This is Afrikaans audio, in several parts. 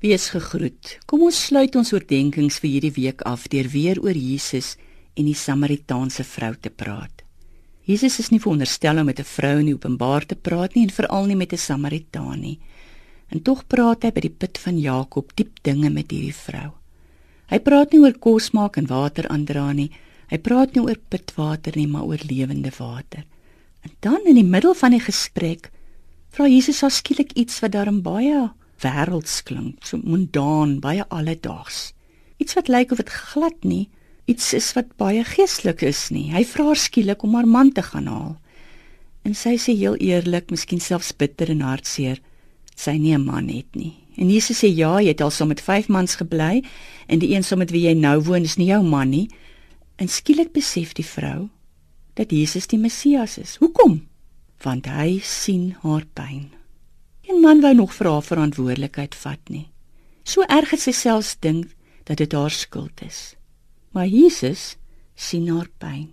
Wees gegroet. Kom ons sluit ons oordeenkings vir hierdie week af deur weer oor Jesus en die Samaritaanse vrou te praat. Jesus is nie veronderstel om met 'n vrou in die openbaar te praat nie en veral nie met 'n Samaritaan nie. En tog praat hy by die put van Jakob diep dinge met hierdie vrou. Hy praat nie oor kos maak en water aandra nie. Hy praat nie oor pitwater nie, maar oor lewende water. En dan in die middel van die gesprek vra Jesus haar skielik iets wat daarin baie wêrelds klink, so mondaan, baie alledaags. Iets wat lyk of dit glad nie iets is wat baie geestelik is nie. Hy vra haar skielik om haar man te gaan haal. En sy sê heel eerlik, miskien selfs bitter en hartseer, sy nie 'n man het nie. En Jesus sê ja, jy het al saam met 5 mans gebly en die een saam met wie jy nou woon is nie jou man nie. En skielik besef die vrou dat Jesus die Messias is. Hoekom? Want hy sien haar pyn. Geen man wou nog vir haar verantwoordelikheid vat nie. So erg het sy selfs dink dat dit haar skuld is. Maar Jesus sien haar pyn.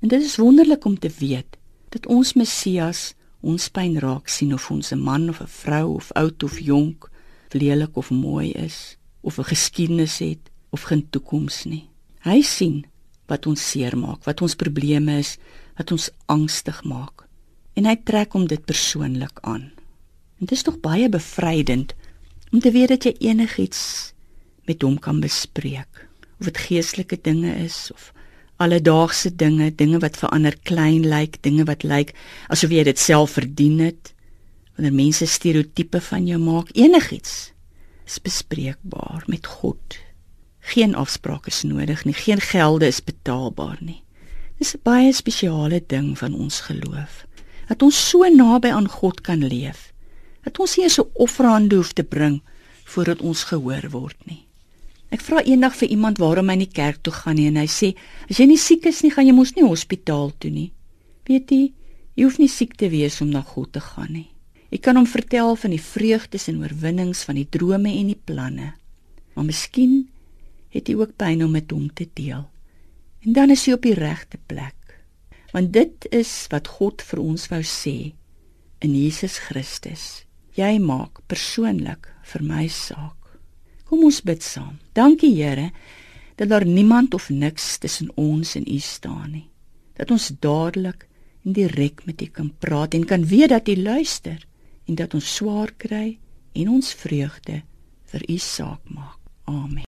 En dit is wonderlik om te weet dat ons Messias ons pyn raak sien of ons 'n man of 'n vrou of oud of jonk, lelik of mooi is, of 'n geskiedenis het of geen toekoms nie. Hy sien wat ons seermaak, wat ons probleme is, wat ons angstig maak. En hy trek om dit persoonlik aan. Dit is tog baie bevrydend om te weet dat jy enigiets met hom kan bespreek. Of dit geestelike dinge is of alledaagse dinge, dinge wat vir ander klein lyk, dinge wat lyk asof jy dit self verdien het. Wanneer mense stereotipe van jou maak, enigiets is bespreekbaar met God. Geen afsprake is nodig nie, geen gelde is betaalbaar nie. Dis 'n baie spesiale ding van ons geloof dat ons so naby aan God kan leef dat ons nie so offerande hoef te bring voordat ons gehoor word nie. Ek vra eendag vir iemand waarom hy nie kerk toe gaan nie en hy sê as jy nie siek is nie, gaan jy mos nie hospitaal toe nie. Weet jy, jy hoef nie siek te wees om na God te gaan nie. Ek kan hom vertel van die vreugdes en oorwinnings van die drome en die planne. Maar miskien het jy ook pyn om met hom te deel. En dan is jy op die regte plek. Want dit is wat God vir ons wou sê in Jesus Christus jy maak persoonlik vir my saak. Kom ons bid saam. Dankie Here dat daar niemand of niks tussen ons en U staan nie. Dat ons dadelik en direk met U kan praat en kan weet dat U luister en dat ons swaar kry en ons vreugde vir U saak maak. Amen.